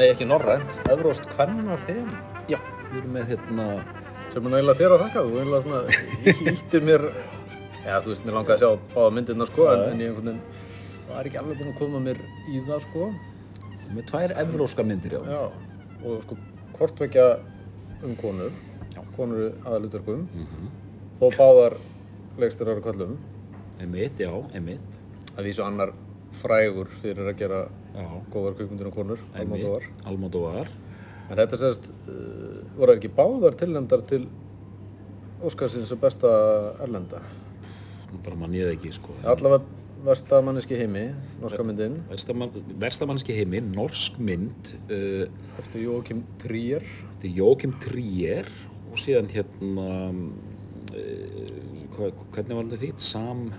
nei ekki norrænt, evróst kvenna þeim Já, við erum með hérna, sem er eiginlega þér að þakka, þú eiginlega svona íttir mér, já þú veist, mér langaði að sjá báða myndirna sko, en, Já. en ég einhvern veginn var ekki alveg búinn að koma mér í það sko, með tvær evróska myndir, já. já, og sko hvortvekja um konur, konur aðalutverkum, þó báðar leikstyrar og köllum, Emitt, já, emitt. að vísu annar frægur fyrir að gera Já, góðar kvikmyndir og konur, Almodóvar. Almodóvar. En þetta sést, uh, voru ekki báðar tilnæmdar til Óskarsins besta erlenda. Bara mann ég það ekki, sko. Allavega versta manneski heimi, norska myndin, Verstamanniski heimi, norsk mynd, uh, eftir Joachim Trier. þetta er Jókim Trier og síðan hérna, uh, hvernig var þetta þýtt? Sam,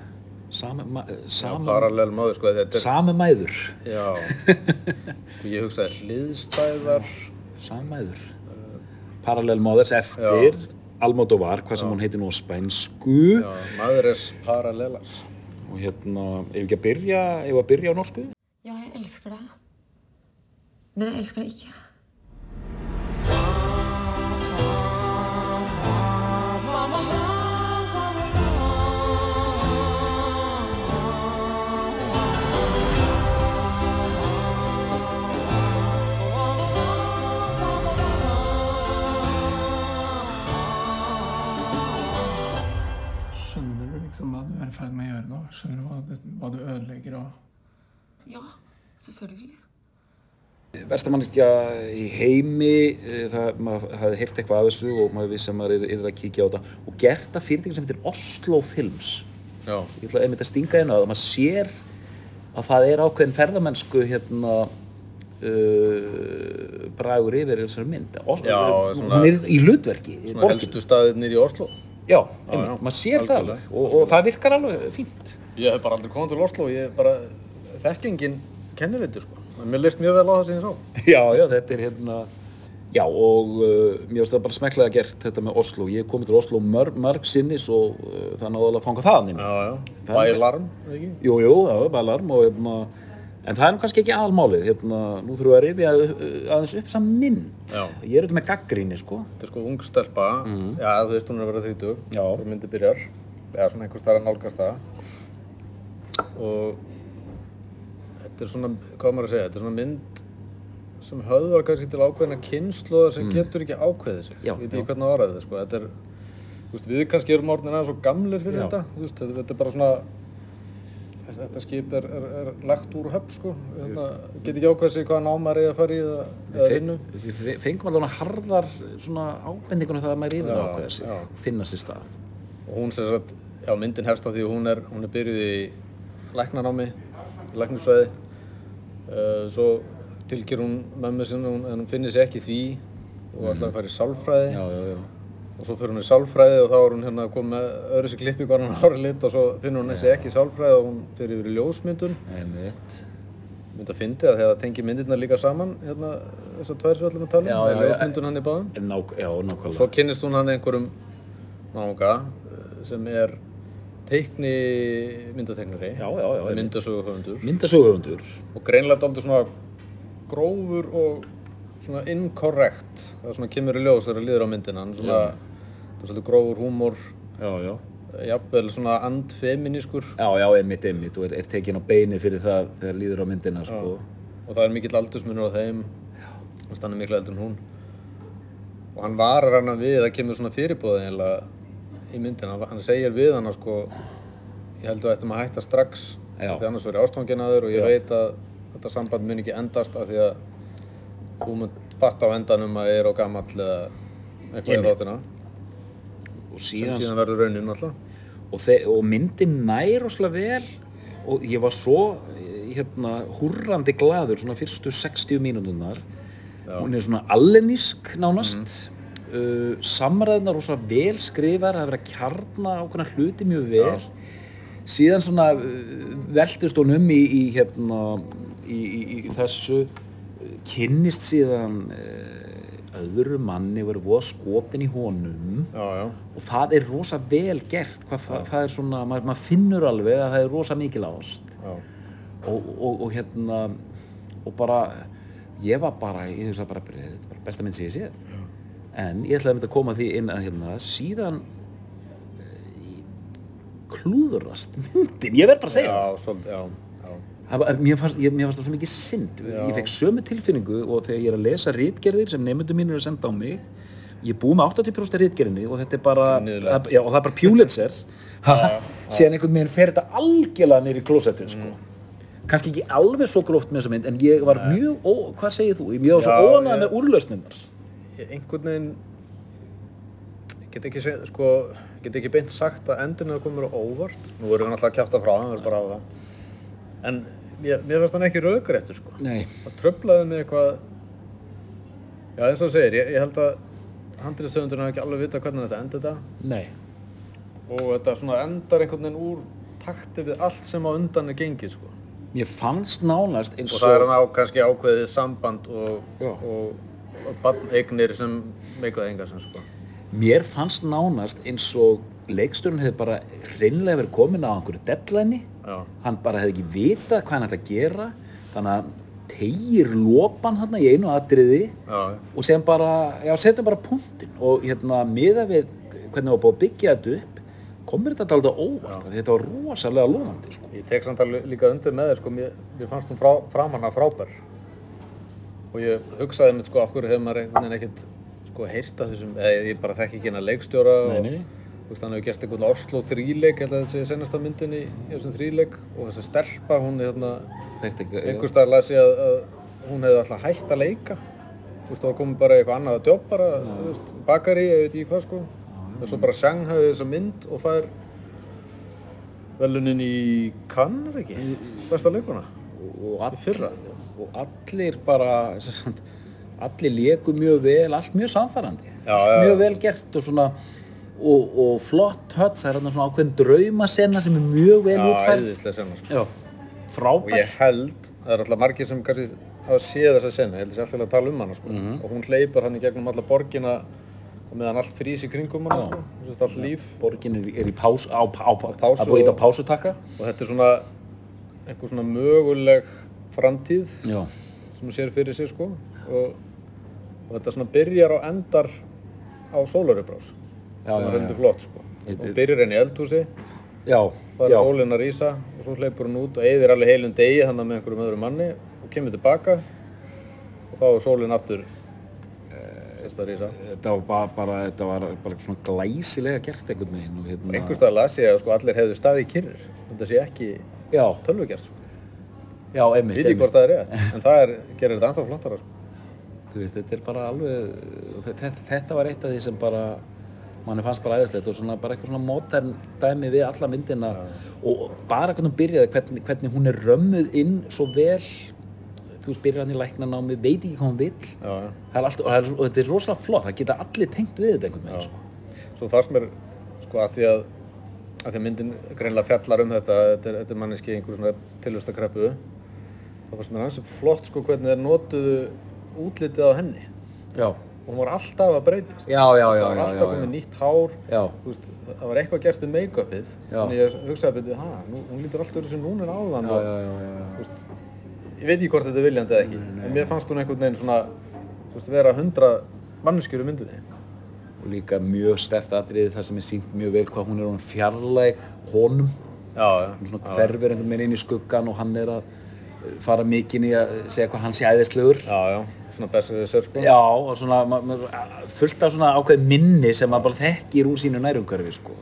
sam, ma, sam, Parallel máður, sko, þetta er, sami mæður. já, sko, ég hugsaði hliðstæðar, Sammæður. Parallel Mothers eftir Almodóvar, hvað sem hún heitir nú á spænsku. já, maðures parallelas. Og hérna, ef ekki að byrja, ef að byrja á norsku? Ja, jeg elsker deg. Men jeg elsker deg ikke. Med å gjøre nå? Skjønner du hva, det, hva du ødelegger og Ja, selvfølgelig. Verstamanniska í heimi, eh, það, maður hafði heyrt eitthvað af þessu og maður vissi að maður er, er að kíkja á þetta og gert það fyrirtæki sem heitir Oslo Films. Já, Ég ætla einmitt að stinga inn á það, maður sér að það er ákveðin ferðamennsku hérna uh, bragur yfir þessari mynd. Os Já, svona- hún er í hlutverki, í svona helstu staðirnir í Oslo. Já, Já, einmitt, já, maður sér það algjörlega. alveg og, og það virkar alveg fínt. Ég hef bara aldrei komið til Oslo, ég bara, þekkingin kennir þetta, sko. Mér leist mjög vel á það sem ég sá. Já, já, þetta er hérna Já, og uh, mér finnst það bara smeklega gert þetta með Oslo. Ég hef komið til Oslo mörg, mörg sinnis og uh, það er náðulega að fanga það inn. Já, já, Það er- bælarm, eða ekki? Jú, jú, það er bara alarm og hérna, en það er kannski ekki aðalmálið. Hérna, nú þurfum við að rifja uh, aðeins upp saman mynd. Já. Ég er auðvitað með gaggríni, sko. Þetta er sko ung stelpa, já þú veist hún er að vera 30 Mhm. Já. þegar myndi byrjar, eða svona einhvers þar að nálgast það og þetta er svona, hvað maður að segja, þetta er svona mynd sem höfðar kannski til ákveðina kynnslóðar sem getur ekki ákveðið sig, Mm. Ég veit ekki hvernig að orða þetta sko, þetta er, þú veist, við kannski erum orðin aðeins svo gamlir fyrir Já. þetta, þú veist, þetta, er bara svona þetta skip er, er, er lagt úr höfn sko, þetta get ekki ákveðið sig hvaða námar er að fara í eða, eða vinnu. Við fengum alveg harðar ábendingunum það að maður yfir Já, ákveða sig, já. finna sér stað. og hún sem sagt, já myndin hefst á því að hún er, hún er byrjuð í læknanámi, læknisfræði uh, svo tilkýr hún mömmu sinni hún, en hún finnir sér ekki í því og ætlaði að fara í sálfræði Já, já, já. Og svo fyrir hún í sálfræði og þá er hún hérna komið með öðru sér klippi hvar hann ári lit og svo finnur hún sér ekki í sálfræði og hún fyrir yfir í ljósmyndun Einmitt. mynd að fyndi að það tengi myndirna líka saman hérna þessar tvær sem við ætlum að tala um, já. ljósmyndun hann í báðum Ná, já, nákvæmlega. Svo kynnist hún hann einhverjum náunga eh, sem er teikni myndateiknari, myndasöguhöfundur Myndasöguhundur. og greinlega dálítið svona grófur og svona incorrect það svona kemur í ljós þegar það líður á myndina svona, það er svolítið grófur húmor. Já, já. jafnvel svona andfeminískur Já, já, einmitt, einmitt. Og er, er tekin á beini fyrir það þegar líður á myndina, sko. og það er mikill aldursmunur á þeim. Og hann er miklu eldur en hún. Og hann varar hana við það kemur svona fyrirbóð í myndina, hann- hann segir við hana sko ég held að ættum að hætta strax Já. því annars verið ástfangin að þér og ég veit að þetta samband mun ekki endast af því að þú mun fatta á endanum að ég er á gamall eða eitthvað í þáttina Og sem síðan, síðan verður raunin alltaf og, og myndin nær óslega vel og ég var svo eh, hérna húrrandi glaður svona fyrstu 60 mínútunar hún er svona allenísk nánast. Uh, samræðunar rosa vel skrifar það er verið að kjarna ákveðna hluti mjög vel. Síðan svona uh, veltist hún um í, í hérna í, í, í þessu kynnist síðan uh, öðru manni verið voða skotin í honum. Já, já, og það er rosa vel gert hvað það, það er svona, maður, maður finnur alveg að það er rosa mikil ást. Já, og, og, og hérna og bara, ég var bara, ég hugsa bara, bara, þetta bara besta mynd sem ég séð. En ég ætlaði að mynda að koma því inn að hérna, síðan eh, klúðurast myndin, ég verð bara að segja það. Mér fannst, ég, það svo mikið synd. Já. Ég fekk sömu tilfinningu og þegar ég er að lesa rítgerðir sem nefndum mínir eru að senda á mig, ég er búið með 80% rítgerðinni og þetta er bara, það, já, og það er bara Pulitzer, síðan einhvern veginn fer þetta algjörlega í klósettin, sko. Mm. Kannski ekki alveg svo gróft með þessa mynd, en ég var mjög, ó, hvað segir þú? Ég var svo óanað ég- með úrlausninnar. Ég einhvern veginn ég get ekki, seg, sko, get ekki beint sagt að endinu það komur á óvart nú erum við náttúrulega að kjafta frá að það en ég, mér finnst hann ekki raugrættur sko. Nei. það tröflaði mig eitthvað já eins og þú segir, ég, ég held að handriðstöfundurinn hafa ekki alveg vita hvernig þetta endi þetta Nei. og þetta svona endar einhvern veginn úr takti við allt sem á undan er gengið sko. Mér fannst nánast eins og það er hann á kannski ákveðið samband og, og, og barneignir sem meikaði enga sem sko. Mér fannst nánast eins og leikstjórn hefði bara hreinlega verið komin á einhverju deadline hann bara hefði ekki vitað hvað hann ætti að gera. Þannig að tegir lopan hann í einu atriði Já, og sem bara, já, setjum bara punktin og hérna miða við hvernig var búið að byggja þetta upp komur þetta alltaf óvart, þetta var rosalega lónandi sko. Ég tek samt alveg líka undir með þér, sko, mér, mér fannst hún frá, framanna frábær. Og ég hugsaði mér, sko, okkur hefur maður einhvern veginn ekkert, sko, heyrt af þessum, eða ég bara þekki ekki hérna leikstjóra og, nei. Veist, hann hefur gert einhvern Oslo þríleik, held að þetta sé senasta myndin í, í þessum þríleik og þessi stelpa, hún er hérna, einhvers staðar las ég að, að hún hefði alltaf hætt að leika. Þú veist, var komið bara eitthvað annað að jobb bara, þú veist, bakari, ég veit ekki hvað, sko. Og svo bara sang hafði þessa mynd og fær velunin í Cannes, er ekki? Besta leikuna. og, all, fyrra. og allir bara sem sagt, allir léku mjög vel allt mjög samfærandi Já, allt já, mjög já. vel gert og svona og, og flott höll, það er þarna svona ákveðin draumasenna sem er mjög vel Já, útfærð æðislega senna, sko. Já, Og frábær ég held, það er alltaf margir sem kannski hafa séð þessa senna, ég held sé alltaf að tala um hana, sko. Og hún hleypur hann í gegnum alla borgina og meðan allt frýs í kringum hana, sko. Þú veist, allt líf. borgin er, er í pás, á, á, pásu að búið og- á pásutakka Og þetta er svona, einhver svona möguleg framtíð Já, sem hún sér fyrir sig, sko. Og, og þetta svona byrjar og endar á sólarubrás. Það já. heldur flott, sko. Þetta- Og byrjar henni í eldhúsi, já, það er já. sólinn að rísa og svo hleypur hún út og eyðir alveg heilum degi þannig með einhverjum öðrum manni og kemur tilbaka og þá er sólinn aftur sérst að rísa. Þetta var bara, bara, þetta var bara svona glæsilega gert einhvern veginn og hérna Einhvers staðar las ég að sko allir hefðu staðið kyrrir. Þetta sé ekki Já, tölvugjart sko. já, einmitt, Ég veit ekki hvort það er rétt, en það er, gerir þetta ennþá flottara sko. Þú veist, þetta er bara alveg, þetta, þetta var eitt af því sem bara, manni fannst bara æðislegt og svona bara eitthvað svona modern dæmi við alla myndina og bara hvernig hún byrjaði, hvernig, hvernig hún er römmuð inn svo vel, þú veist, byrjar hann í læknanámi, veit ekki hvað Já, já. það er allt, og, það er, og þetta er rosalega flott, það geta allir tengt við þetta einhvern veginn, sko. Svo fannst mér sko að því að, að því að myndin greinlega fjallar um þetta, þetta er, er manneski í einhverju svona tilvistakreppu. Það fannst mér hansi flott sko hvernig þeir notuðu útlitið á henni. Já, hún var alltaf að breytast. já, já, já, það var alltaf komið nýtt hár. Veist, það var eitthvað gerst í make-upið. Þannig ég hugsaði ha, nú, hún lítur alltaf hún er áðan. Já, og, já, já, já, já. þú veist, ég veit ekki hvort þetta er viljandi eða ekki en mér fannst hún einhvern veginn svona veist, vera hundra manneskjur í myndinni. Og líka mjög stert atriði þar sem er sínt mjög vel hvað hún er hún fjarlæg honum. Já, já, hún svona hverfur einhvern veginn inn í skuggan og hann er að eh, fara mikinn í að segja hvað hann sé æðislegur. Já, já, svona við sér sko Já, og svona ma- ma- fullt af svona ákveð minni sem maður bara þekkir úr sínu nærumhverfi sko.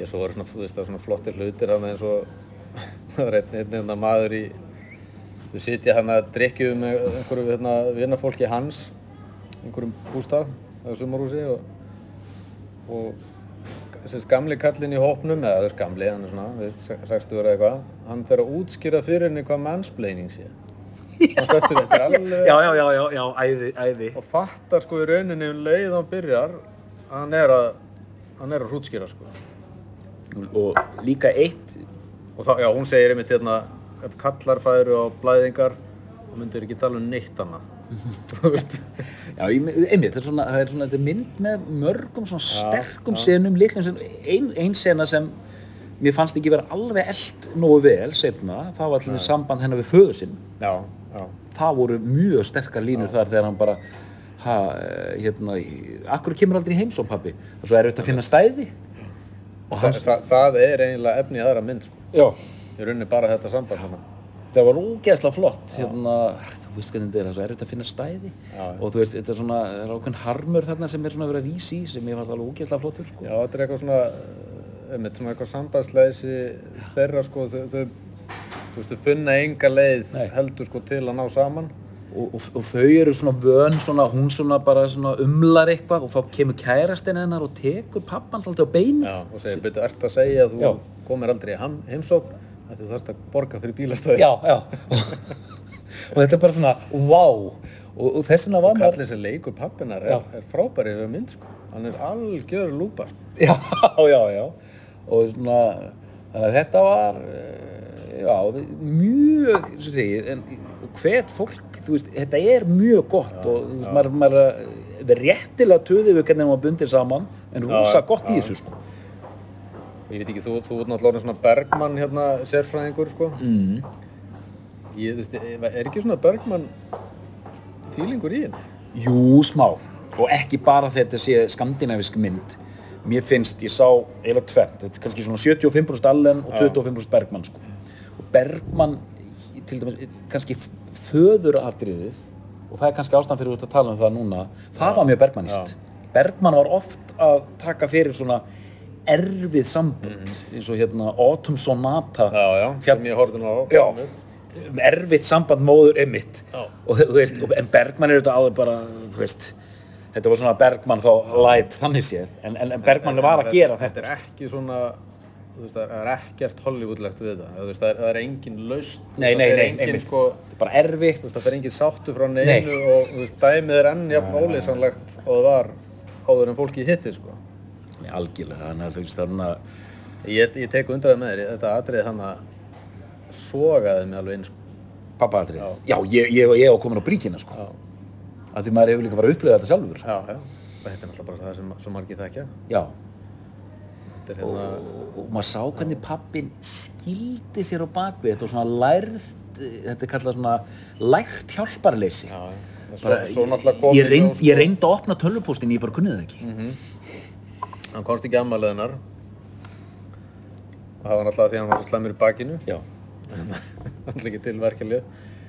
ég svo voru svona, þú veist, það svona flottir hlutir hann eins og það var einn, einn, einn maður í þau sitja hann að drikkju með einhverju hérna, vinnafólki hans einhverjum bústað á sumarhúsi og, og þessi gamli kallinn í hópnum eða þess gamli, hann er svona, þú veist, 60 eða eitthvað hann fer að útskýra fyrir henni hvað mansplaining sé þetta er alveg Já, já, já, já, já, æði, æði. Og fattar sko í rauninni um leið hann byrjar að hann er að hann er að hrútskýra sko. Og líka eitt og þá, já, hún segir einmitt hérna ef kallar færu á blæðingar þá myndir ekki tala um neitt annað. Já, einmitt, það er svona, það er svona þetta er mynd með mörgum svona sterkum senum, litlum senum. Ein, ein sena sem mér fannst ekki vera alveg eld nógu vel setna, það var allir samband hennar við föðu sinn. Já. Það voru mjög sterkar línur þar þegar hann bara ha, eh, hérna, akkur kemur aldrei í heimsóm pappi og svo er þetta að finna stæði. Og Þa, hans, það, það er eiginlega efni aðra mynd sko. Ég runni bara þetta samband það var ógeðslega flott hérna, þú veist hvernig þetta er, það er svo erfitt að finna stæði. Já. og þú veist, þetta er svona það er ákveðin harmur þarna sem er svona að vera að vísi í sem ég fannst alveg ógeðslega flottur sko. Já, þetta er eitthvað svona, svona eitthvað sambandsleysi þeirra sko, þau, þú veist, þau finna enga leið Nei. heldur sko til að ná saman. og, og, og þau eru svona vön svona, hún svona bara svona umlar eitthvað og þá kemur kærastinn hennar og tekur pappan alltaf á beinu Já, og segir, betur, ert að segja að þú Já. komir aldrei í heimsókn, að þú þarfst að borga fyrir bílastöði. já, já og þetta er bara svona, wow og, og þess vegna var maður Kallið sem leikur pappinar er, er frábæri yfir mynd sko. Hann er algjör lúpa sko. já, já, já og svona, þannig að þetta var eh, já, mjög segið, en og hvet fólk, þú veist, þetta er mjög gott og þú veist, maður, maður er réttilega töðið við hvernig maður bundir saman en rosa Já, gott í já. þessu sko Og Ég veit ekki, þú, þú ert náttúrulega svona Bergmann hérna, sérfræðingur sko. mm. Ég, þú veist, er ekki svona Bergmann fílingur í henni? Jú, smá. Og ekki bara þetta sé skandinavisk mynd. Mér finnst, ég sá eiginlega tvent, þetta er kannski svona 75% Allen og 25% Bergman, sko. Bergman, til dæmis, kannski föðuratriðið, og það er kannski ástæðan fyrir út að tala um það núna, það var mjög Bergmanist. Bergman var oft að taka fyrir svona erfið sambund, eins og hérna Autumn Sonata. Já, já, Fjall- horfði nú á. Erfitt samband móður einmitt Já. og þú veist, en Bergman er þetta alveg bara, þú veist þetta var svona Bergman þá light þannig séð, en, en, en Bergman var að gera þetta, Þetta er ekki svona, veist, það er ekkert Hollywoodlegt við það. Þú veist, það er, það er engin lausn. Nei, nei, það er engin, sko, þetta er bara erfitt þú veist, það er engin sáttu frá neinu og dæmið er enn jafn ólýsanlegt og það var áður en fólki hitti, sko. Nei, algjörlega, þannig að þú veist þarna Ég, ég tek undraði með þér, þetta atrið hann að sogaði mig alveg inn, sko. pappaðatrið, Já. já, ég, ég, ég var komin á bríkina sko, Já, að því maður hefur líka bara upplegað þetta sjálfur sko. já, já. Þetta er náttúrulega bara það sem svo margir þekkja. já, Hérna, og, og maður sá hvernig pappin skildi sér á bakvið þetta og svona lærð þetta er kallað svona lært hjálparleysi. Já. Svo, svo kom ég, reynd, ég reyndi að opna tölvupóstin ég bara kunnið það ekki. Hann komst ekki ammælið hennar og það var náttúrulega því að hann var svo slæmur í bakinu. já, Náttúrulega ekki til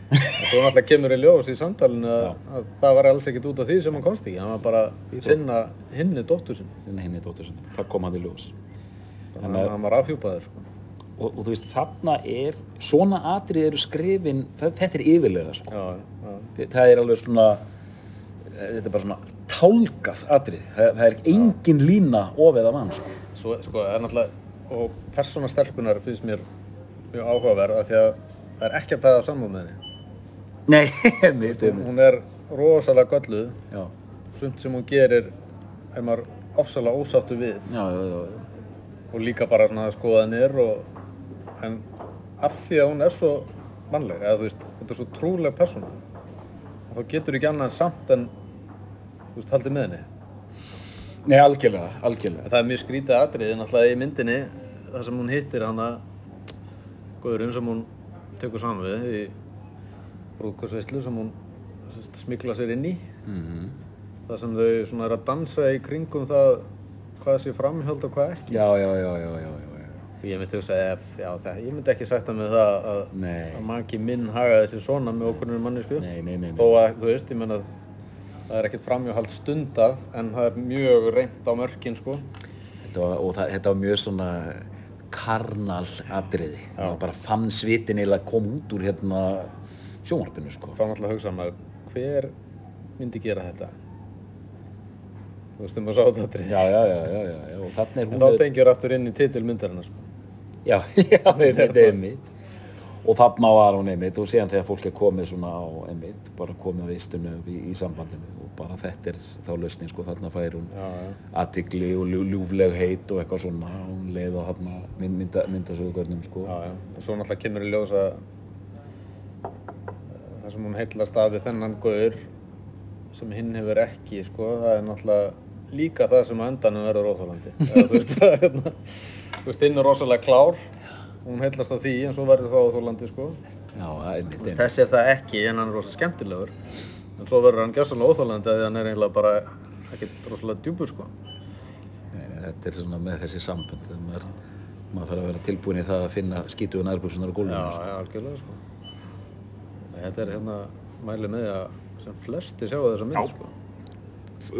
svo náttúrulega kemur í ljós í samtalinu að, að það var alls ekkert út af því sem hann komst ekki. Hann var bara að sinna hinni dóttur sinni. þinn henni dóttur sinni það kom hann í ljós Þannig að hann var afhjúpaður sko. og, og þú veist þarna er svona atrið eru skrifin það, þetta er yfirlega sko. Já, já. það er alveg svona þetta er bara svona tálgað atrið það, það er engin lína ofið af hann sko. Svo, sko, það er náttúrulega, og persóna stelpunar finnst mér mjög áhugaverð af því að það er ekki að taða samúð með henni. Nei, mitt Hún, hún er rosalega gölluð, já, sumt sem hún gerir er maður ofsalega ósáttu við já, já, já, já. og líka bara svona skoðanir og, en af því að hún er svo mannleg, eða þú veist, þetta er svo trúleg persóna, þá getur ekki annað samt en, þú veist, haldið með henni. nei, algjörlega, algjörlega Það er mjög skrítið atriði náttúrulega í myndinni þar sem hún hittir hana góðurinn sem hún tekur saman við í brúðkvæsveislu sem hún sest, smikla sér inn í. Mhm. þar sem þau svona er að dansa í kringum það hvað sé framhjöld og hvað ekki. Já, já, já, já, já, já, og ég myndi hugsa ef, já, það, ég myndi ekki sagt það með það að, að maki minn hagaði sér svona með okkur mannesku Nei, nei, nei, nei. þó að, þú veist, ég menna það er ekkert framhjóhald stundað en það er mjög reynd á mörkin sko. Þetta var, og það, þetta var mjög svona karnal atriði. Það bara fann svitin eða kom út úr hérna sjónvarpinu sko. þá náttúrulega hugsa maður hver myndi gera þetta þú veist um að sá þetta já, já, já, já, já, já, og þannig er en hún þá tengjur aftur inn í titil myndarinnar sko. já, já, þetta er einmitt og þarna var hún einmitt og síðan þegar fólk er komið svona á einmitt bara komið að vistunni upp í, í sambandinu og bara þetta er þá lausnin sko þarna fær hún aðtigli og ljú, ljúfleg heit og eitthvað svona og hún leið á mynda, myndasögugörnum sko Já, já. og svo náttúrulega kemur í ljós að það sem hún heillast af við þennan gaur sem hinn hefur ekki sko, það er náttúrulega líka það sem á endanum verður óþólandi þú veist, það er hérna þú veist, hinn er rosalega klár hún heillast af því en svo verður það óþólandi sko Já, einmitt. Þessi er það ekki en hann er rosa skemmtilegur. En svo verður hann gjössalega óþálandi að hann er eiginlega bara ekkert rosalega djúpur sko. Nei, þetta er svona með þessi sambönd. þegar Maður, maður þarf að vera tilbúin í það að finna skítu og nærbúksunar á Já, gólfinu. sko. já, algjörlega sko. Þetta er hérna mælið með að sem flesti sjá þessa mynd sko.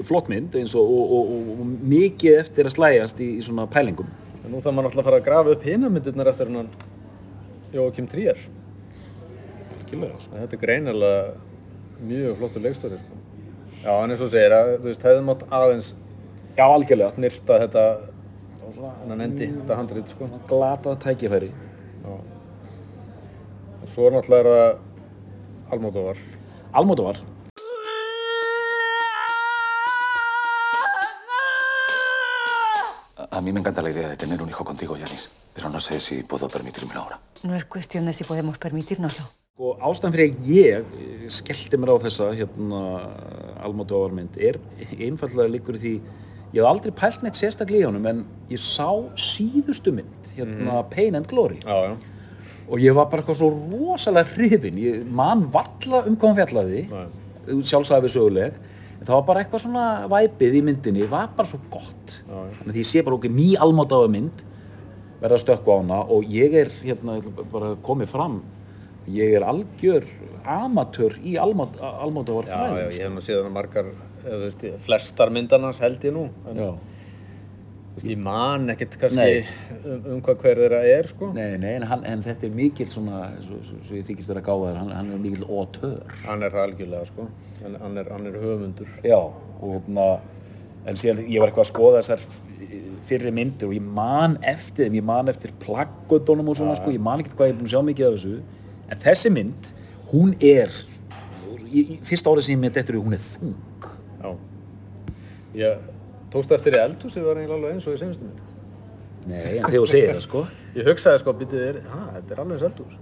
Flott mynd eins og, og, og, og, mikið eftir að slæjast í, í svona pælingum. En nú þarf maður náttúrulega að fara að grafa upp hina myndirnar eftir. Algjörlega, sko. En þetta er greinilega mjög flottur leikstóri sko. Já, en eins og segir að þú veist, hefði mátt aðeins Já, algjörlega. snirta þetta hennan endi, þetta handrið sko. Glatað tækifæri. Já. Og svo náttúrulega er það Almódóvar. Almótovar. A mí me encanta la idea de tener un hijo contigo, Yanis, pero no sé si puedo permitírmelo ahora. No es cuestión de si podemos permitírnoslo. Sko, ástæðan fyrir að ég eh, skellti mér á þessa hérna, Almótovar mynd er einfallega líkur í því ég hef aldrei pælt neitt sérstaklega í honum en ég sá síðustu mynd hérna Pain and Glory Já, já. Og ég var bara eitthvað svo rosalega hrifin ég man valla um hvað hann fjallaði Nei. sjálfsæfi söguleg en það var bara eitthvað svona væpið í myndinni var bara svo gott Já, já. þannig að ég sé bara okkur ný almátaða mynd verða að stökkva á hana og ég er hérna bara komið fram ég er algjör amatör í almátaðar Já, já, fræðin ég hef nú séð hana margar, þú veist, flestar myndarnas held ég nú. En, Já. Þú veist, ég man ekkert kannski um, um hvað hver þeirra er, sko. Nei, nei, en, hann, en þetta er mikill svona, svo, svo, svo ég þykist vera gáðar, hann, hann er mikill auteur. Hann er það algjörlega, sko. Hann, hann, er, hann er höfundur. Já, og hérna, en síðan ég var eitthvað að skoða þessar fyrri myndir og ég man eftir þeim, ég man eftir plaggutunum og svona, sko, ég man ekkert hvað ég er búinn að sjá mikið af þessu. En þessi mynd, hún er, fyrsta árið sem ég mynd eftir því, hún er þung. Já. Ég tókst eftir í eldhúsi var eiginlega alveg eins og í senustu mynd. Nei, en þegar þú segir það, sko, Ég hugsaði sko, býtið er, hæ, þetta er alveg eins eldhús.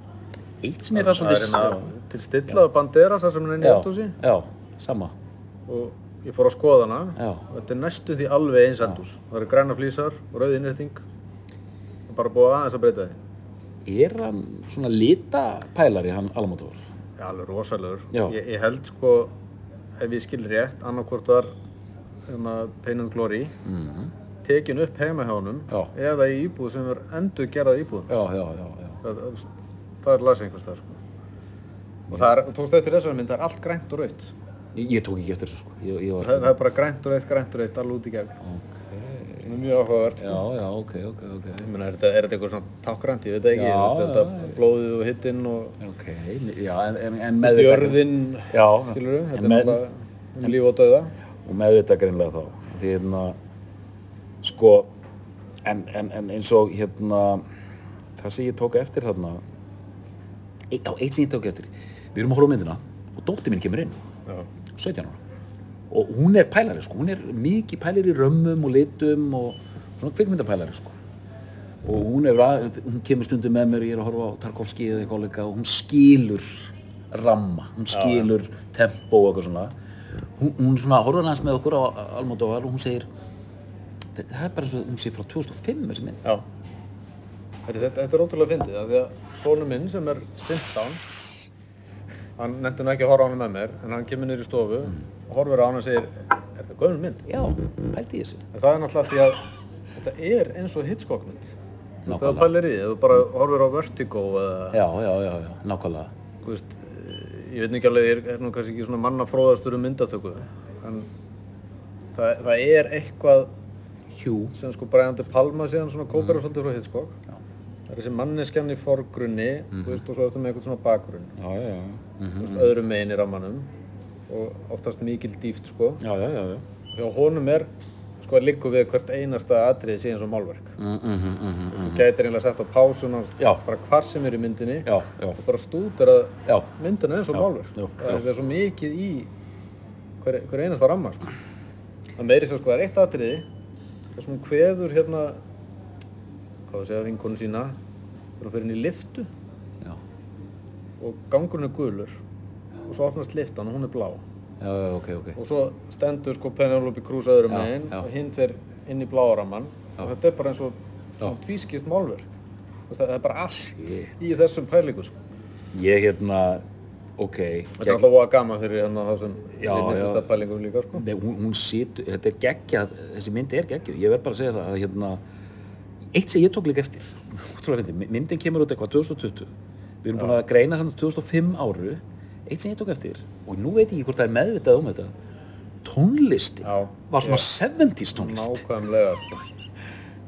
eitt sem ég var Það er svolítið, hérna til stillaðu banderas þar sem hann er inn í eldhúsi já, sama, og ég fór að skoða hana þetta er næstu því alveg eins eldhús. Það eru græna flísar og rauð innrétting og bara búið aðeins að breyta því. er hann svona litapælari, hann Almótovar? Pain and Glory tekin upp heima hjá honum Mhm. Já. eða í íbúð sem er endur gerað íbúð. Já, já, já, já. Það, það, er lasið einhvers það sko. Og það er, tókst eftir þessari mynd, það er allt grænt og rautt. Ég, ég tók ekki eftir þessu, sko, ég, ég var... Það, það er bara grænt og rautt, grænt og rautt, alveg út í gegn. Er mjög áhugavert. Já, Sko. já, ok, ok, ok. Ég meina, er þetta, er þetta eitthvað svona tákgrænt, ég veit ekki, Já, já, þetta já. blóðið og hittinn og Ok, já, en, en, en jörðin, Já, skilur en þetta er með- náttúrulega líf og dauða. Og meðvitað greinlega þá. Því hérna, sko, en, en, en eins og hérna, það sem ég tók eftir þarna, e, á, eitt sem ég tók eftir, við erum að horfa á myndina og dóttir mín kemur inn, Já. 17 ára. Og hún er pælari, sko, hún er mikið pælari í römmum og litum og svona kvikmyndapælari, sko. Og hún, að, hún kemur stundum með mér, ég er að horfa á Tarkovski eða eitthvað og hún skilur ramma, hún skilur tempo og eitthvað svona. Hún, hún svona horfður hans með okkur á Almódovar og hún segir, "Þe- það er bara eins og hún sé frá 2005 þessi mynd. Já. Þetta, þetta, þetta er ótrúlega fyndið, af því að sónu minn sem er 15, hann nefndi nú ekki að horfa á hana með mér, en hann kemur niður í stofu og horfir á hana og segir, er þetta gömul mynd? Já, pældi ég þessu. En það er náttúrulega því að þetta er eins og Hitchcock mynd. Þú veist, það Nákvæmlega. pælir í þú bara horfir á Vertigo eða, Já, já, já, já, nákvæmlega. þú veist, ég veit ekki alveg, ég er nú kannski ekki svona mannafróðastur um myndatöku, en það, það er eitthvað Hjú. sem sko Brian De Palma síðan svona kópera svolítið frá Hitchcock. Það er þessi manneskjan í forgrunni, þú veist, og svo ertu með eitthvað svona bakgrunn, Já, já, já. Mm þú veist, öðrum megin í rammanum og oftast mikil dýft, sko. Já, já, já, já. Honum er, sko, að liggur við hvert einasta atriði sé eins og málverk. Mm, mm, mm, mm, Þú veist, þú gætir einlega sett á pásun bara hvar sem er í myndinni, Já, já. og bara stútur að Já. myndina eins og málverk. Það er- er svo mikið í hver, hver einasta ramma, sko. Það meiri svo, sko, er eitt atriði, þar sem hún kveður hérna, hvað það segja, vinkonu sína, þegar hún fyrir inn í liftu Já, og gangurinn er gulur og svo opnast liftan og hún er blá. Já, já, ok, ok. Og svo stendur sko Penelope Cruz öðrum meginn og hinn fer inn í bláaramman og þetta er bara eins og svona tvískipt málverk. Það er bara allt í þessum pælingu sko. ég hérna, ok Þetta er alltaf voða gaman fyrir hérna þá sem Já, myndist að pælingum líka sko. Nei, hún, hún situr, þetta er geggjað, þessi mynd er geggjuð, ég verð bara að segja það að hérna, eitt sem ég tók líka eftir, myndin kemur út eitthvað 2020, við erum búin að greina þannig 2005 áru, eitt sem ég tók eftir, og nú veit ég ekki hvort það er meðvitað um þetta, tónlistin Já, var svona ég- 70s tónlist. Nákvæmlega.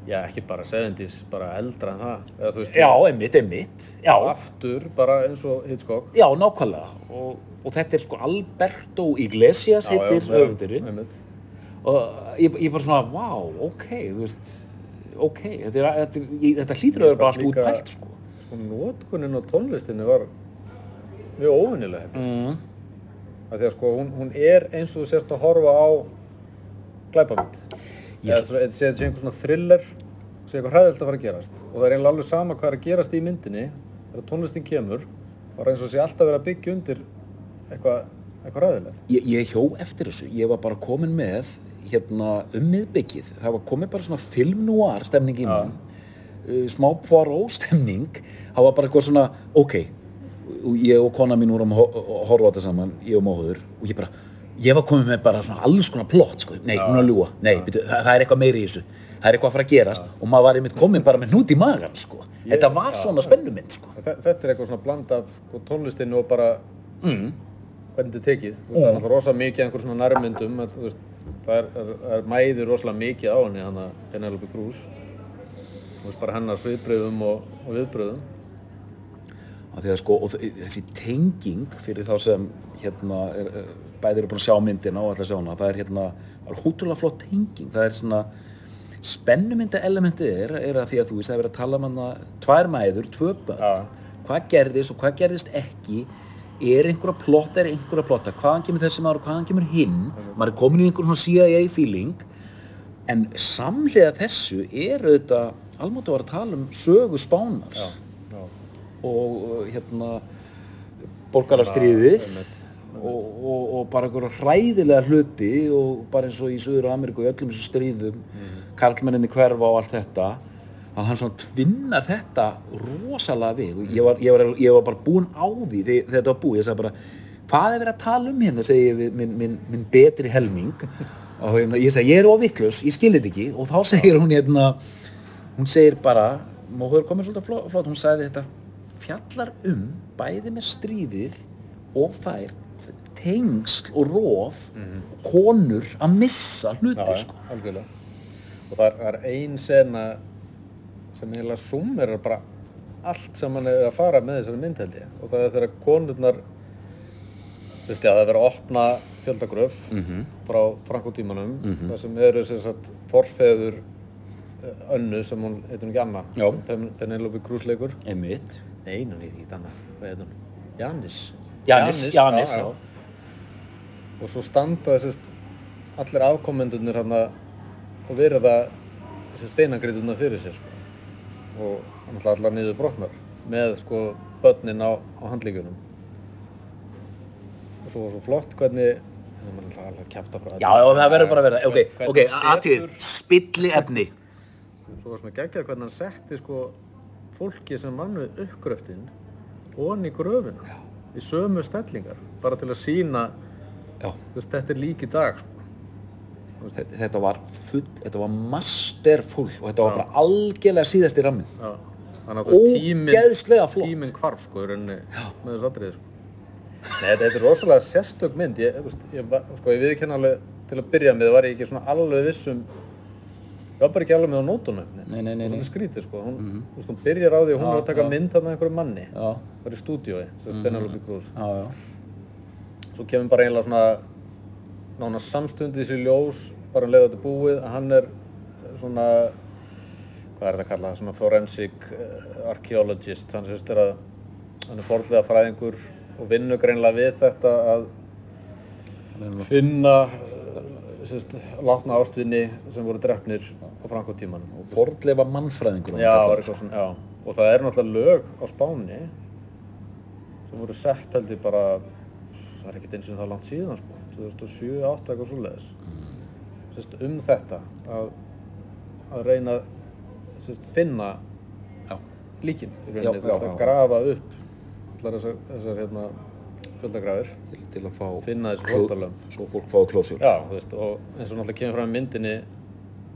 Já, ekki bara 70s, bara eldra en það Eða, þú veist, Já, einmitt, einmitt, já, Aftur, bara eins og Hitchcock já, nákvæmlega, og, og þetta er sko Alberto Iglesias Já, já, heitir já, höfundurinn. einmitt. og ég, ég bara svona, wow, ok, þú veist, ok, þetta, er, þetta, er, ég, þetta hlýtur að vera bara allt Líka- útpælt, sko. Sko, notkunin á tónlistinni var mjög óvinnileg hérna. Mm. Því að sko, hún, hún er eins og þú sért að horfa á glæpamynd. Ég- Eða sé þetta sé einhver svona thriller, sé eitthvað hræðilt að fara að gerast. Og það er eiginlega alveg sama hvað er að gerast í myndinni, þegar tónlistin kemur, bara eins og sé alltaf verið að byggja undir eitthvað, eitthvað hræðilegt. Ég, ég hjó eftir þessu, ég var bara komin með hérna um miðbyggið, það var komin bara svona film noir stemning í mann, uh, smá Poirot stemning, það var bara eitthvað svona, ok, og ég og kona mín vorum að ho- að horfa á þetta saman, ég og móður, og ég bara, ég var komin með bara svona alls konar plott, sko, nei, hún er að ljúa, nei, byrju, það, er eitthvað meiri í þessu, það er eitthvað að fara að gerast, og maður var einmitt komin bara með hnút í magan, sko, þetta var svona spennumynd, sko. Þe- Þetta er eitthvað svona bland af sko, tónlistinni og bara Mm. hvernig þetta er tekið. Veist, Það er náttúrulega rosa mikið einhver svona nærmyndum. það er, er, er mæðir rosalega mikið á henni, Penelope Cruz. Þú veist, bara hennar sviðbröðum og, og viðbröðum. Því að sko, þessi tenging fyrir þá sem hérna, er, er, bæði eru búin að sjá myndina og að sjá hana, það er hérna hútrúlega flott tenging, það er svona spennumynda elementið er, er að því að þú veist, það er verið að tala um hana tvær mæður, tvö börn, Já. hvað gerðist og hvað gerðist ekki? Er einhverja plotta, er einhverja plotta? Hvaðan kemur þessi maður og hvaðan kemur hinn? Maður er komin í einhver svona CIA feeling. En samlega þessu er auðvitað, almáttu var að tala um sögu spánar já. Og uh, hérna borgarastríðið einmitt, og, og, og bara einhverja hræðilega hluti og bara eins og í Suður Ameríku í öllum þessum stríðum mm. karlmenninni hverfa og allt þetta að hann svona tvinnar þetta rosalega við. Og ég var, ég var, ég var bara búinn á því þegar þetta var búið, ég sagði bara hvað er verið að tala um hérna, segi ég við minn, minn, minn betri helming. Og hérna, ég segi, ég er ofiklus, ég skilir þetta ekki. Og þá segir hún hérna hún segir bara, móður komið svolítið flott hún sagði þetta fjallar um bæði með stríðið og þær tengsl og rof konur að missa hluti Já, sko. algjörlega. Og það er, það ein sena sem eiginlega summerar bara allt sem hann er að fara með þessari mynd held ég. Og það er þegar konurnar, þú veist já, það er verið að opna fjöldagröf Mhm. frá Frankotímanum, mm þar sem eru sem sagt forfeður eh, önnu sem hún, heitir hún ekki Anna, Penelope Cruz leikur. einmitt Nei, hún heitir ekki Anna, hvað heitir hún? Janis. Janis, Janis, já. Og svo standa þessist allir afkomendurnir hann og verða þessist beinangriðuna fyrir sér sko. Og hann ætla allar niður brotnar með sko börnin á, á handlíkunum. Og svo var svo flott hvernig, það er maður alltaf alveg að kjafta frá já, já, það verður bara að vera ok, ok, setur- aðtíð, spilli efni Svo var svona geggjað hvernig hann setti sko fólki sem vann við uppgröftin onni í gröfina í sömu stellingar bara til að sína já, þú veist, þetta er lík í dag sko. þetta, þetta var full, þetta var masterfull og þetta var bara algjörlega síðast í rammin Já. Þannig að tíminn Ógeðslega flott. tíminn hvarf sko í rauninni með þessu atriði sko. Nei, þetta, er rosalega sérstök mynd ég, ég, var- sko, ég viðkenna alveg til að byrja með var ég ekki svona alveg vissum ég var bara ekki alveg með á nótunum. Nei, nei, nei, og nei. svona skrítið sko. Hún, þú veist, hún byrjar á því að hún er að taka já. mynd af einhverju manni. Já, bara í stúdíói, sem mm Penelope Cruz. Já, svo kemur bara einlega svona nána samstundis í ljós bara um leið að þetta er búið að hann er svona hvað er þetta að kalla, svona forensic uh, archaeologist, hann sérst er að hann er forðlega fræðingur og vinnur greinlega við þetta að finna sérst, látna ástvinni sem voru drefnir á frankotímanum forðleifa mannfræðingur Já, svona, já. Og það eru náttúrulega lög á Spáni sem voru sett held ég bara, það er ekkert eins og það langt síðan sko, 2007, 2008 eitthvað svoleiðis. Sest, um þetta að, að reyna að finna líkin að grafa upp allar þessar, þessar hérna, fjöldagrafir til, til að fá Finna kló- fórnarlömb. svo fólk fái klósjur Já, þú veist, og eins og náttúrulega kemur fram í myndinni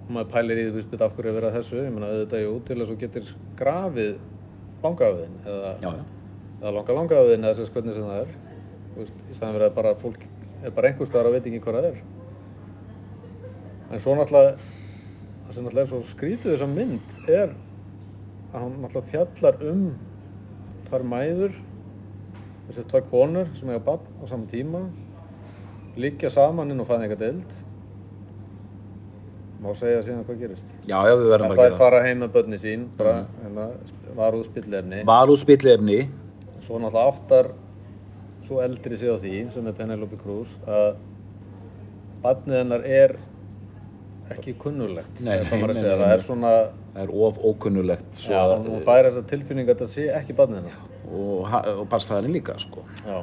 og maður pælir í því, þú veist, af hverju er að þessu, ég meina auðvitað, jú, til að þú getur grafið langafiðin eða, eða langa langafiðin eða þess hvernig sem það er, þú veist, í staðan verið að bara fólk er bara einhver staðar og veit ekki hvað það er. En svo náttúrulega, það sem náttúrulega er svo skrítið þessa mynd er að hann náttúrulega fjallar um tvær mæður, þessar tvær konur sem eiga barn á saman tíma, liggja saman inn á fæðingadeild má segja síðan hvað gerist? Já, já, við verðum það fær að gera fara heim með börni sín bara hérna, var úr spillefni Valúð spillefni svo náttúrulega áttar svo eldri sig á því sem er Penelope Cruz að barnið hennar er ekki kunnulegt Nei, það nei, nei, það. Er svona það er of ókunnulegt svo já, hún fær þessa tilfinning að þetta sé ekki barnið hennar og, og barsfæðarinn líka sko. Já.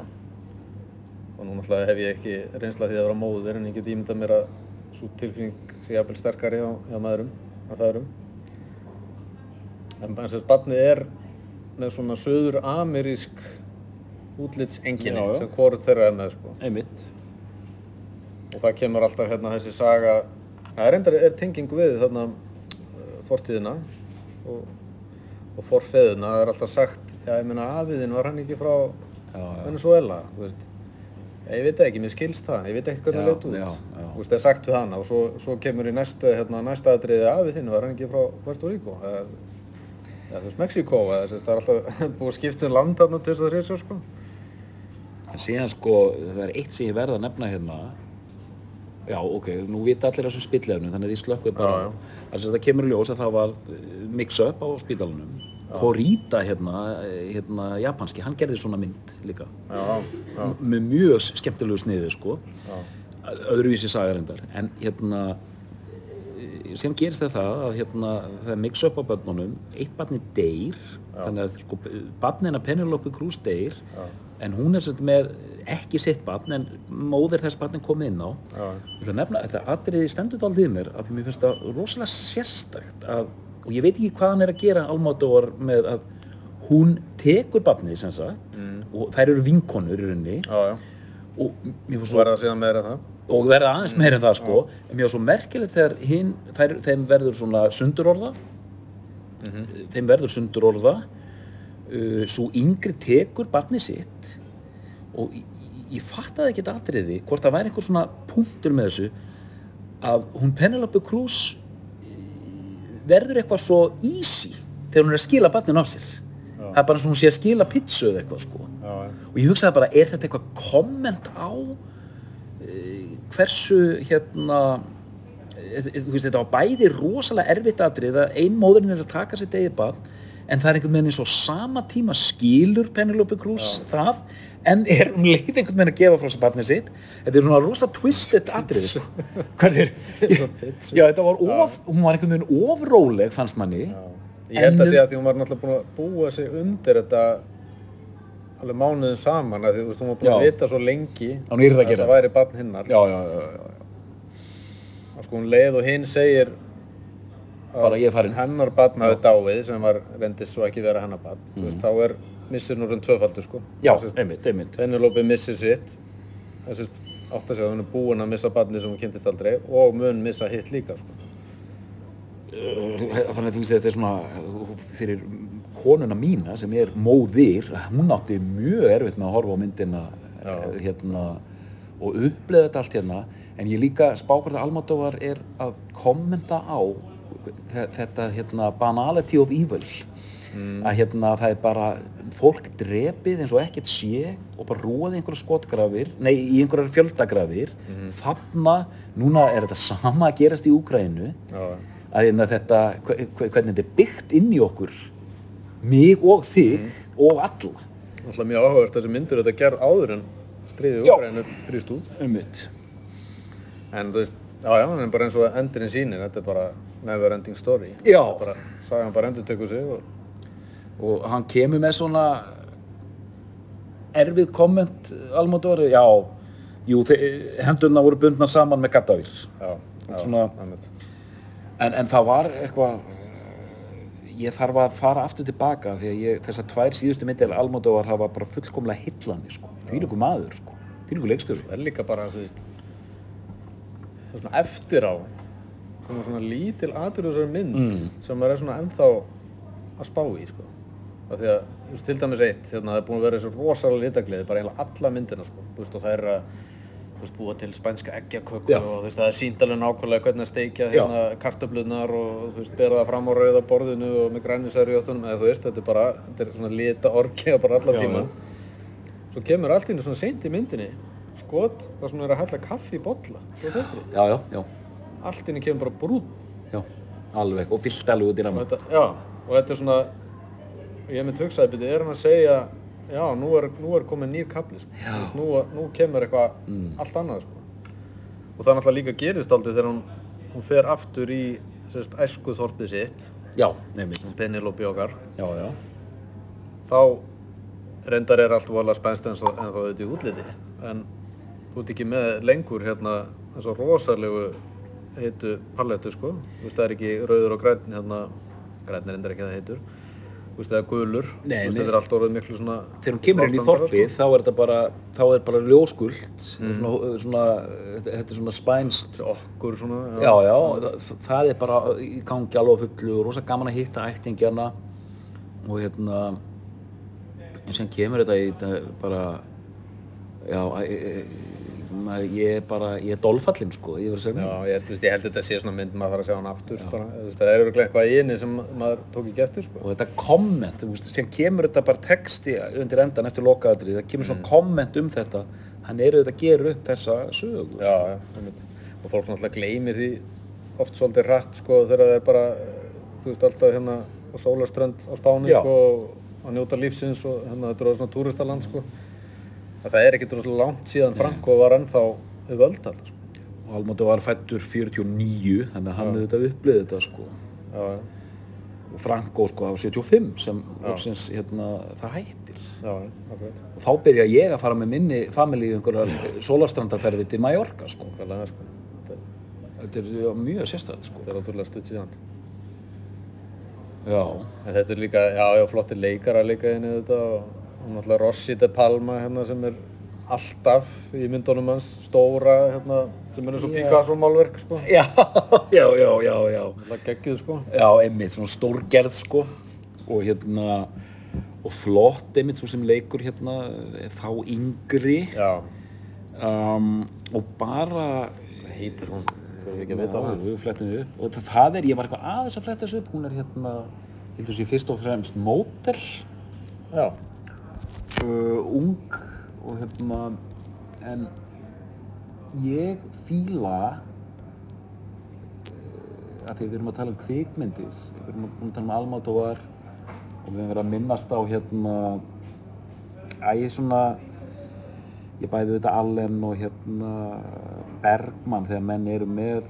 Og nú náttúrulega hef ég ekki reynsla því að vera móðir en ég get ímyndað mér að svo tilfinning sé jafnvel sterkari á, á maðurum, á fæðurum. En þess að barnið er með svona söður amerísk útlitsenginni sem hvort þeirra er með sko. einmitt Og það kemur alltaf hérna þessi saga, það er endar er tenging við þarna uh, fortíðina og, og forfeðina, það er alltaf sagt, já ég meina afiðinn var hann ekki frá. Venezuela, þú veist. Já, ég veit ekki, mér skilst það, ég veit ekkert hvernig það leit út. Þú veist, það er sagt við hana og svo, svo kemur í næsta, hérna, næsta atriði afið þinn, var hann ekki frá Puerto Rico? Eða, eða þú veist, Mexíkó, eða það er alltaf búið að skipta um land þarna til þess að þrjusar, sko. en síðan sko, það er eitt sem ég verð að nefna hérna já, ok, nú vita allir þessum spillefnum þannig að því slökkuð bara Já, já. það kemur ljós að það var mix-up á spítalunum Korita hérna, hérna japanski, hann gerði svona mynd líka. Já, já, með mjög skemmtilegu sniði sko. Öðruvísi sagarendar en hérna eh, sem gerist það það að hérna það er mix-up á börnunum eitt barni deyr þannig að sko, barnina Penelope Cruz deyr en hún er sagt með ekki sitt barn en móðir þess barnin komið inn á. Já, Ég ætla að nefna, þetta atriði stendur í mér af því mér finnst það rosalega sérstakt að, og ég veit ekki hvað hann er að gera Almodóvar með að hún tekur barnið sem sagt og þær eru vinkonur í rauninni. Já, já. og mér finnst Svo verða síðan meira en það. og verða aðeins meira en það sko. En mér var svo merkilegt þegar hinn þær, þeim verður svona sundurorða. Þeim verður sundurorða. Uh, svo yngri tekur barnið sitt. Og ég, ég fattaði ekki þetta atriði hvort það væri einhver svona punktur með þessu að hún Penelope Cruz verður eitthvað svo easy þegar hún er að skila barnin á sér. Það er bara svona hún sé að skila pizzu eða eitthvað sko. Já, já. og ég hugsaði bara, er þetta eitthvað komment á uh, hversu hérna eh, veist, þetta var bæði rosalega erfitt atrið að ein móðurinn er að taka sér degið barn en það er einhvern veginn eins og sama tíma skilur Penelope Cruz það en er um leið einhvern veginn að gefa frá sér barnið sitt? Þetta er svona rosa twisted atrið er já, þetta var of, hún var einhvern veginn ofróleg fannst manni. Ég held að segja að því hún var náttúrulega búin að búa sig undir þetta alveg mánuðum saman að því þú veist, hún var búin að Já. vita svo lengi Að hún yrði að gera þetta væri barn hinnar já, já, já, já. og sko hún leið og hinn segir að Bara ég farinn. hennar barn hafi dáið sem var reyndist svo ekki vera hennar barn þú veist, þá er missir nú raun tvöfaldur sko. Já einmitt, einmitt. Penelope missir sitt. Það sést átt að segja að hún er búin að missa barnið sem hún kynntist aldrei og mun missa hitt líka sko. Þannig að þú veist þetta er svona fyrir konuna mína sem er móðir, hún átti mjög erfitt með að horfa á myndina Já. hérna og uppleða þetta allt hérna. En ég líka spákvært að Almodóvar er að kommenta á þe- þetta hérna banality of evil að hérna það er bara fólk drepið eins og ekkert sé og bara róði einhverja skotgrafir nei, í einhverjar fjöldagrafir þarna, núna er þetta sama að gerast í Úgrænu já, að hérna þetta, hve- hve- hvernig þetta er byggt inn í okkur mig og þig og alla Náttúrulega mjög áhugavert þessi myndur þetta gerð áður en stríðið Já. Úkraínu brýst út. ummitt En þú veist, já já, en bara eins og endurinn sýnir, þetta er bara never ending story. Já. Bara, sagan bara endur tekur sig og og hann kemur með svona erfið komment Almodóri, já jú, hendurna voru bundna saman með gattavir já, já, Svona- en, en það var eitthvað ég þarf að fara aftur tilbaka því að ég, þessar tvær síðustu myndir Almodóvar hafa bara fullkomlega hillandi sko. því líku maður, sko. því líku leikstur það er líka bara, þú veist það er svona eftir á svona lítil þessari mynd sem maður er svona ennþá að spá í, sko af því að, þú veist, til dæmis eitt, hérna, það er búin að vera þessu rosalega litagliði, bara eiginlega alla myndina, sko, þú veist, og það er að þú veist, búa til spænska eggjaköku Já. og þú veist, það er sínt alveg nákvæmlega hvernig að steikja hérna kartöflunar og þú veist, bera það fram á rauða borðinu og með grænisarjóttunum, eða þú veist, þetta er bara, þetta er svona lita orkja bara allan Já, tíman. Svo kemur allt í einu svona seint í myndinni, skot, það sem er að hella kaffi í bolla, þú veist eftir því. já, já, já, Allt í einu kemur bara brún já, alveg og fyllt alveg út í og ramma þetta, já, og þetta er svona, ég mynd hugsaði byrju, er hann að segja, já, nú er, nú er komin nýr kapli, sko, veist, nú, nú kemur eitthvað allt annað, sko. Og það náttúrulega líka gerist aldrei þegar hún, hún fer aftur í, sérst, æskuþorpið sitt, já, nefnir, Penelope okkar, já, já. Þá reyndar er allt vola spænst en, þá þetta í útliti, en þú ert ekki með lengur hérna þessa rosalegu heitu palettu, sko, þú veist, það er ekki rauður og grænn, hérna, grænn er reyndar ekki að það heitur, veist, eða nei. þetta er allt orðið miklu svona þegar hún kemur inn í þorpið þá er þetta bara, þá er bara ljóskuld svona, svona, þetta er svona spænst okkur svona, já, já, það, það er bara í gangi alveg fullu og rosa gaman að hitta ættingjana og hérna en sem kemur þetta í þetta bara já, maður, ég er bara, ég er dolfallinn sko, ég verður að segja Já, mér ég, þú veist, ég held þetta sé svona mynd maður þarf að sjá hann aftur bara, veist, það er örugglega eitthvað í henni sem maður tók ekki eftir, sko. og þetta komment, þú veist, sem kemur þetta bara texti undir endan eftir lokaðatri það kemur svona komment um þetta hann er auðvitað að gera upp þessa sögu Já, já, einmitt. Og fólk náttúrulega gleymir því oft svolítið rætt, sko, þegar það er bara, þú veist, alltaf hérna á sólarströnd á Spáni, Já. sko, að njóta lífsins og hérna þetta er svona túristaland, sko. Að það er ekkert rosalega langt síðan Franko var ennþá við völd alltaf, sko. og Almóti var fættur 49 þannig að hann auðvitað upplýði þetta sko. Já, já, og Franco sko á 75 sem loksins hérna það hættir. Já, og þá byrja ég að fara með minni familí í einhverjar sólastrandarferði til Mallorca sko. Kvælega, sko. Þetta er, þetta er já, mjög sérstætt sko. Þetta er ótrúlega stutt síðan. já, En þetta er líka, já, já, flottir leikara líka inn í þetta og og náttúrulega Rossi de Palma hérna sem er alltaf í myndunum hans, stóra hérna, sem er eins og Picasso málverk, sko. já, já, já, já, já Það geggjuð, sko. já, einmitt, svona stórgerð sko og hérna og flott einmitt svo sem leikur hérna eh, þá yngri Já, um, og bara heitir hún? Þurfum við ekki að vita á hún. og það, það er, ég var eitthvað aðeins að fletta þessu upp hún er hérna, ég held að sé fyrst og fremst mótel Já, uh, ung og hérna en ég fíla uh, að því við erum að tala um kvikmyndir við erum að tala um Almodóvar og við erum verið að minnast á hérna að ég svona ég bæði þetta Allen og hérna Bergman þegar menn eru með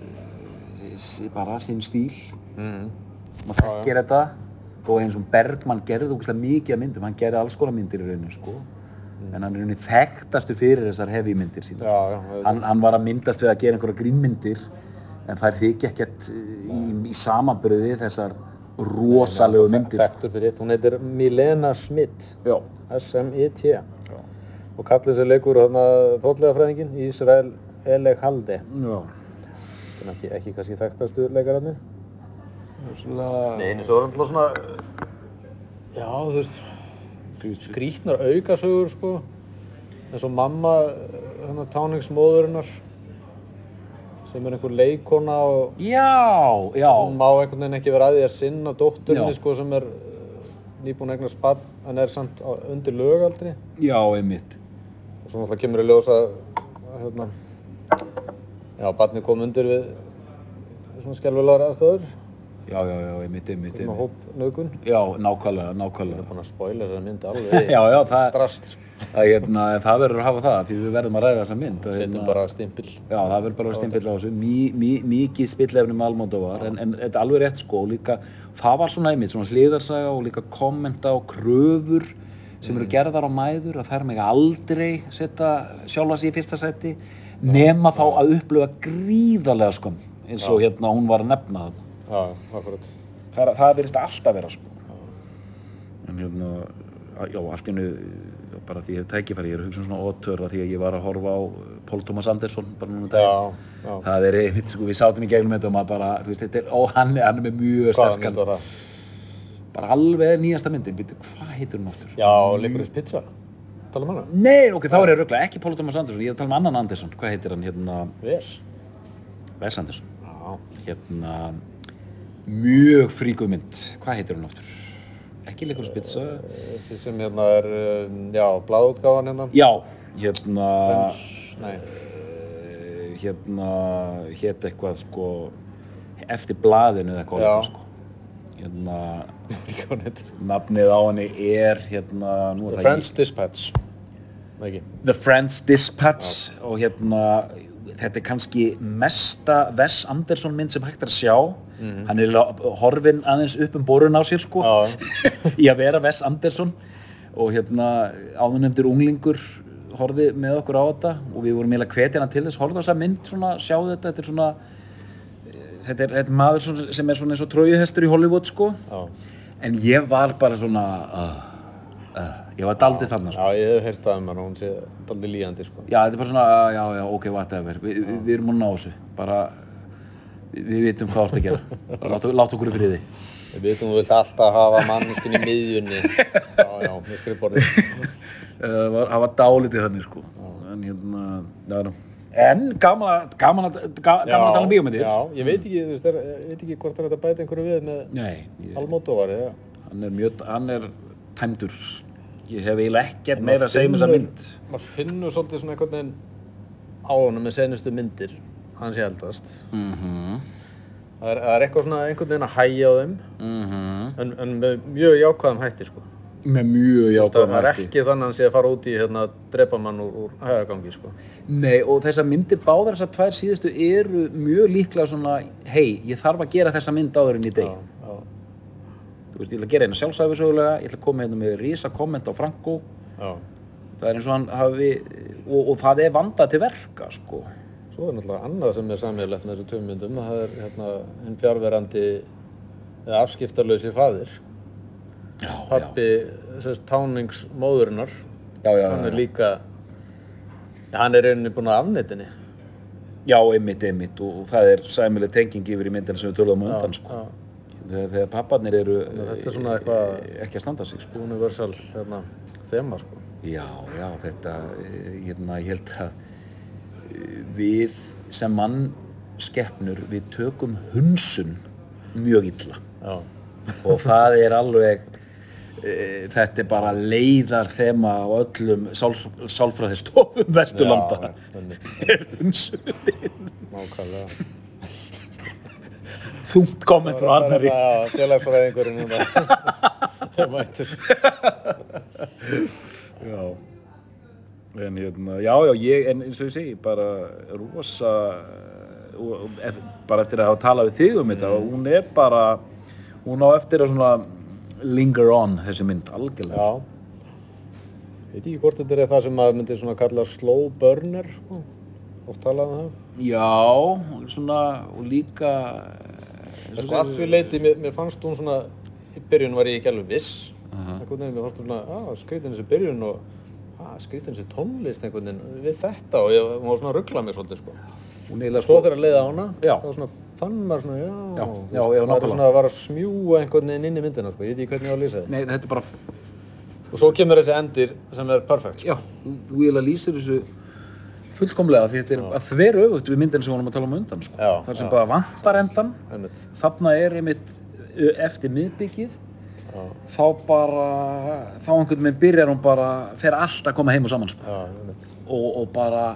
uh, bara sinn stíl. Mhm. maður þekkir þetta og eins og Bergman gerði ógeðslega mikið af myndum hann gerði alls konar myndir í rauninu sko. En hann er rauninni þekktastur fyrir þessar heavy myndir sína já, já, hann, hann var að myndast við að gera einhverja grínmyndir en þær þykja ekkert í, í samanbyrðu við þessar rosalegu myndir. Þekktur fyrir eitt, hún heitir Milena Schmidt, S-M-I-T. Og kallið sér leikur þarna fótlegafræðingin, Ísrael Elehalde. já. Það er ekki, ekki kannski þekktastu leikararnir. Rosalega, Nei, eins og alltaf svona, já, þú veist, skrítnar aukasögur, sko. eins og mamma, hérna táningsmóðurinnar, sem er einhver leikona og já, já hún má einhvern veginn ekki vera að því að sinna dótturinni, sko, sem er uh, nýbúin eignast barn, en er samt undir lögaldri. já, einmitt Og svo náttúrulega kemur í ljós að, að hérna, já, barni kom undir við svona skelvilegar aðstöður, já, já, já, einmitt, einmitt, svona einmitt. hópnauðgun. já, nákvæmlega, nákvæmlega Búin að spoila þessari mynd alveg. já, já, það, Drast, sko. það, hérna, það verður að hafa það því við verðum að ræða þessa mynd og, Setjum hérna, bara stimpil. Já, það verður bara að stimpill á þessu, mikið spillefni með Almóndóvar, en, en þetta er alveg rétt sko, líka, það var svona einmitt, svona hliðarsaga og líka kommenta og kröfur sem eru gerðar á mæður að þær mega aldrei setja sjálfa sig í fyrsta seti, nema þá að upplifa gríðarlega skömm, eins og hérna hún var að nefna það. Já, akkurat. það, það verðist alltaf vera sko en hérna já, allt í hennu bara því ég hef tækifæri, ég er að hugsa um svona ótörða því að ég var að horfa á uh, Paul Thomas Anderson bara núna um Já, daginn. já. það er einmitt, sko, við sátum í gegnum þetta og maður bara, þú veist, þetta er, ó, hann, hann er með mjög sterkan, mynd var það? bara alveg nýjasta myndin, býttu, hvað heitir hún áttur? Já, Licorice Pizza. Tala um hana? Nei, ok, þá er ég ruggla, ekki Paul Thomas Anderson, ég er að tala um annan Anderson, hvað heitir hann, hérna. Wes Anderson, Já. hérna, mjög fríkuð mynd, hvað heitir hún áttur? Ekki Licorice Pizza, Þessi sem hérna er, um, já, bláðutgáfan hérna. já, hérna, Nei. eh, hérna, hérna eitthvað, sko, eftir blaðinu eða eitthvað, Já. eitthvað, sko, hérna, nafnið á henni er, hérna, The Friends Dispatch. Nei, ekki. The Friends Dispatch og hérna þetta er kannski mesta Wes Anderson mynd sem hægt er að sjá hann er horfinn aðeins upp um borun á sér sko. Í að vera Wes Anderson. Og hérna áðunemndir unglingur horfið með okkur á þetta. Og við vorum eiginlega hvetja hana til þess horfðu á þessa mynd svona, sjáðu þetta, þetta er svona þetta er, þetta er maður svona, sem er svona eins og trójuhestur í Hollywood sko. Já. en ég var bara svona uh, uh, ég var daldið þarna sko. Já, ég hef heyrt það um hana, hún sé daldið líjandi, sko. Já, þetta er bara svona, já, já, ok, whatever, Vi, vi, við erum að ná þessu, bara, við, vitum hvað þú ert að gera, láta, láta okkur í friði. Við veitum þú vilt alltaf hafa manneskin í miðjunni. Já, já, með skrifborðið. Það var, það var dálítið þannig, sko, en hérna, já, já. En gaman að, gaman gaman að tala um bíómyndir. Já, ég veit ekki, þú veist, ég veit ekki hvort það er að bæta einhverju við með Almótovar, já. hann er mjög, hann er tæmdur. Ég hef eiginlega ekkert meira að segja um þessa mynd. Maður finnur svolítið svona einhvern veginn á honum með senustu myndir, hans ég eldast. Mhm, Það er, það er eitthvað svona einhvern veginn að hægja á þeim, mhm. en, en með mjög jákvæðum hætti, sko. Með mjög Það jákvæðum er hætti. ekki þannig að hann sé að fara út í hérna, drepa mann úr, úr hægagangi, sko. Nei, og þessar myndir, báðar þessar tvær síðustu eru mjög líklega svona, hei, ég þarf að gera þessa mynd áður en í deg. Þú veist, ég ætla að gera eina sjálfsæfisögulega, ég ætla að koma hérna með rísa komment á Franko. já. Það er eins og hann hafi, og, og það er vandað til verka, sko. Svo er náttúrulega annað sem er samíðalegt með þessu tveim myndum, það er hérna hinn fjárverandi eða afskiptarlausi faðir. Já, Pappi, sérst, táningsmóðurinnar, Já, já, hann já, er já. líka, já, hann er rauninni búinn að afneitinni. Já, einmitt, einmitt, og, það er sæmileg tenging yfir í myndina sem við töluðum á undan, sko. Þegar, þegar papparnir eru er eh, ekki að standa sig, sko. Universal, hérna, þema, sko. Já, já, þetta, eh, hérna, ég held að við sem mann skeppnur, við tökum hunsun mjög illa. Já, og það er alveg e, þetta er bara leiðar þema á öllum sálf, sálfræðistofum Vesturlanda Já, einmitt. er hunsunin nákvæmlega. þungt komment frá Arnari Já, félagsfræðingurinn hérna. Það mættur. já en hérna, já, já, ég, en eins og ég segi bara rosa og, og, ef, bara eftir að hafa talað við þig um þetta og hún er bara hún á eftir að svona linger on þessi mynd algjörlega Já. Veit ekki hvort þetta er það sem maður myndi svona kalla slow burner, sko. Oft talað um það. já, svona og líka En sko að því leiti, mér, mér fannst hún svona, í byrjun var ég ekki alveg viss. Einhvern veginn, mér fannst hún svona, að skreitin þessi byrjun og að skreitin þessi tónlist einhvern veginn við þetta og ég var svona að ruggla mig svolítið sko. hún eiginlega Svo þegar að leiða á hana, Já. þá svona fann maður svona, já, Já, já, já, veist, maður nákvæmlega. er svona að var að smjúa einhvern veginn inn í myndina sko, ég veit ekki hvernig ég á að lýsa þetta. Nei, þetta er bara, Og svo kemur þessi endir sem er perfekt sko. já, þú eiginlega lýsir þessu fullkomlega því þetta er að þver öfugt við myndin sem við vorum að tala um undan, sko. Já, Þar sem já. bara vantar endan, þarna er einmitt eftir miðbyggið, þá bara, þá einhvern veginn byrjar hún bara, fer allt að koma heim og saman, sko. Já. Og, og bara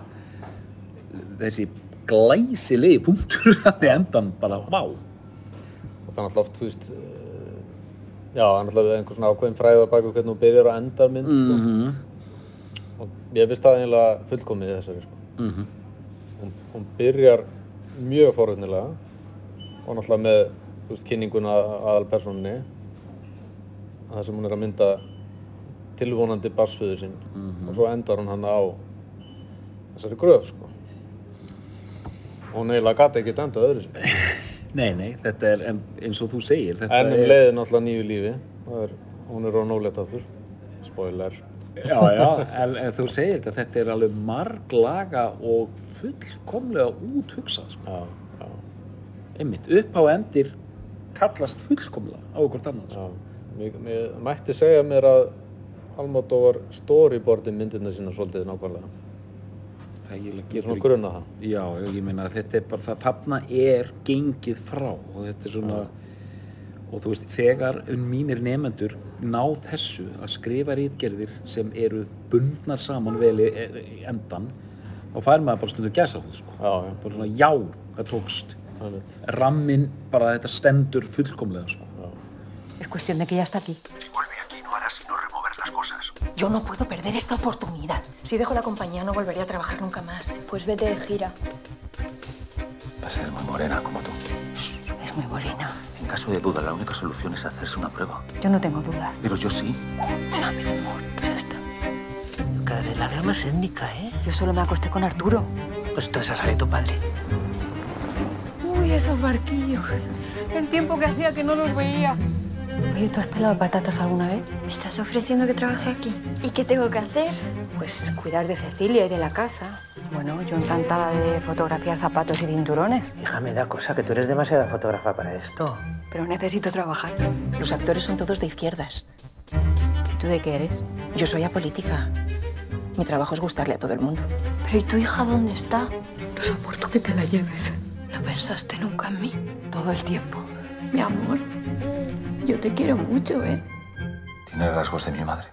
þessi glæsilegi punktur hann í endan, bara, vá. Og náttúrulega oft, þú veist, eh, já, það er náttúrulega einhver svona ákveðin fræða baka hvernig hún byrjar og endar mynd, sko. Mhm. Og ég finnst það eiginlega fullkomið í þessari, sko. Mhm. Hún, hún byrjar mjög forvitnilega og náttúrulega með, veist, kynninguna aðal personinni. Það sem hún er að mynda tilvonandi barsföðu sinn og svo endar hún hann á þessari gröf, sko. Og eiginlega gata ekkert endað öðru sér. Nei, nei, þetta er en, eins og þú segir þetta En um er, leiði náttúrulega nýju lífi. Er, hún er á nólegt aftur. Spoiler. Já, já, en, en þú segir þetta þetta er alveg marglaga og fullkomlega úthugsað sko. Já, já, einmitt, upp á endir kallast fullkomlega á okkur annan sko. já. Mér, mér mætti segja mér að Almodóvar storyboardi myndirna sína svolítið nákvæmlega. Ég er svona ekki grunna það. Já, ég meina að þetta er bara það, þarna er gengið frá og þetta er svona, og þú veist, þegar um mínir nefendur ná þessu að skrifa rítgerðir sem eru bundnar saman vel í, í endan, þá fær maður bara stundu gæsa húð, sko. Já, já, Bara svona, já, það tókst. það er mitt. Rammin, bara þetta stendur fullkomlega, sko. Es cuestión de que ya está aquí. Si vuelve aquí no hará sino remover las cosas. Yo no puedo perder esta oportunidad. Si dejo la compañía no volveré a trabajar nunca más. Pues vete de gira. Va a ser muy morena como tú. Es muy morena. En caso de duda, la única solución es hacerse una prueba. Yo no tengo dudas. Pero yo sí. No, mi amor, ya está. Cada vez la veo más étnica, ¿eh? Yo solo me acosté con Arturo. Pues entonces esa de tu padre. Uy, esos barquillos. El tiempo que hacía que no los veía. Oye, ¿tú has pelado patatas alguna vez? ¿Me estás ofreciendo que trabaje aquí? ¿Y qué tengo que hacer? Pues cuidar de Cecilia y de la casa. Bueno, yo encantada de fotografiar zapatos y cinturones. Hija, me da cosa que tú eres demasiada fotógrafa para esto. Pero necesito trabajar. Los actores son todos de izquierdas. ¿Y tú de qué eres? Yo soy apolítica. Mi trabajo es gustarle a todo el mundo. ¿Pero y tu hija dónde está? No soporto que te la lleves. ¿No pensaste nunca en mí? Todo el tiempo. Mi amor, yo te quiero mucho, ¿eh? Tiene rasgos de mi madre.